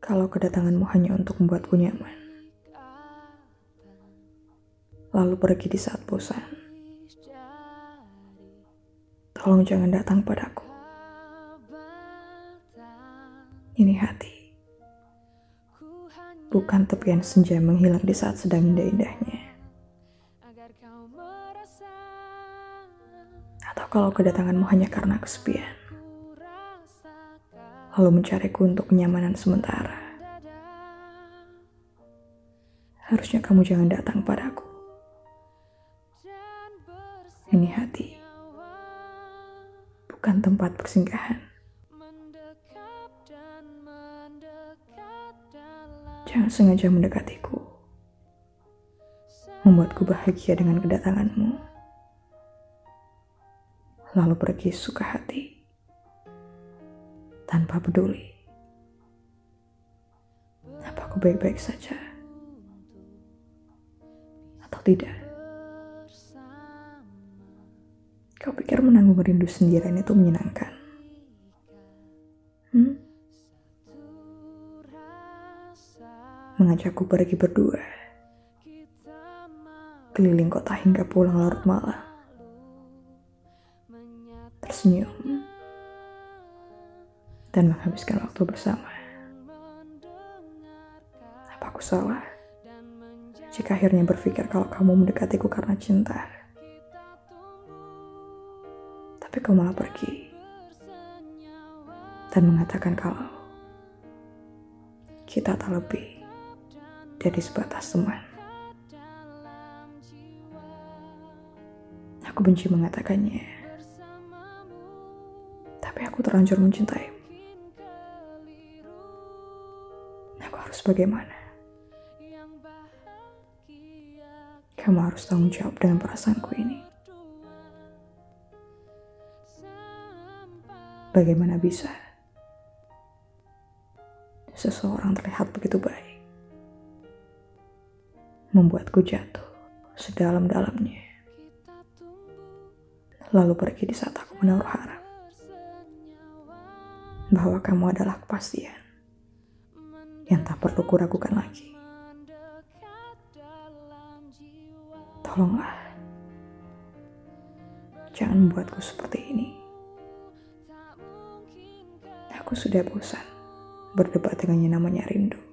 Kalau kedatanganmu hanya untuk membuatku nyaman, lalu pergi di saat bosan, tolong jangan datang padaku. Ini hati, bukan tepian senja menghilang di saat sedang indah-indahnya. Atau kalau kedatanganmu hanya karena kesepian, lalu mencariku untuk kenyamanan sementara. Harusnya kamu jangan datang padaku. Ini hati, bukan tempat persinggahan. Jangan sengaja mendekatiku, membuatku bahagia dengan kedatanganmu, lalu pergi suka hati tanpa peduli. Apa aku baik-baik saja? Atau tidak? Kau pikir menanggung rindu sendirian itu menyenangkan? Hmm? Mengajakku pergi berdua, keliling kota hingga pulang larut malam, tersenyum, dan menghabiskan waktu bersama. Apa aku salah? Jika akhirnya berpikir kalau kamu mendekatiku karena cinta. Tapi kau malah pergi. Dan mengatakan kalau kita tak lebih dari sebatas teman. Aku benci mengatakannya. Tapi aku terlanjur mencintaimu. Harus bagaimana? Kamu harus tanggung jawab dengan perasaanku ini. Bagaimana bisa seseorang terlihat begitu baik, membuatku jatuh sedalam-dalamnya, lalu pergi di saat aku menaruh harap bahwa kamu adalah kepastian yang tak perlu kuragukan lagi. Tolonglah, jangan membuatku seperti ini. Aku sudah bosan berdebat dengan yang namanya rindu.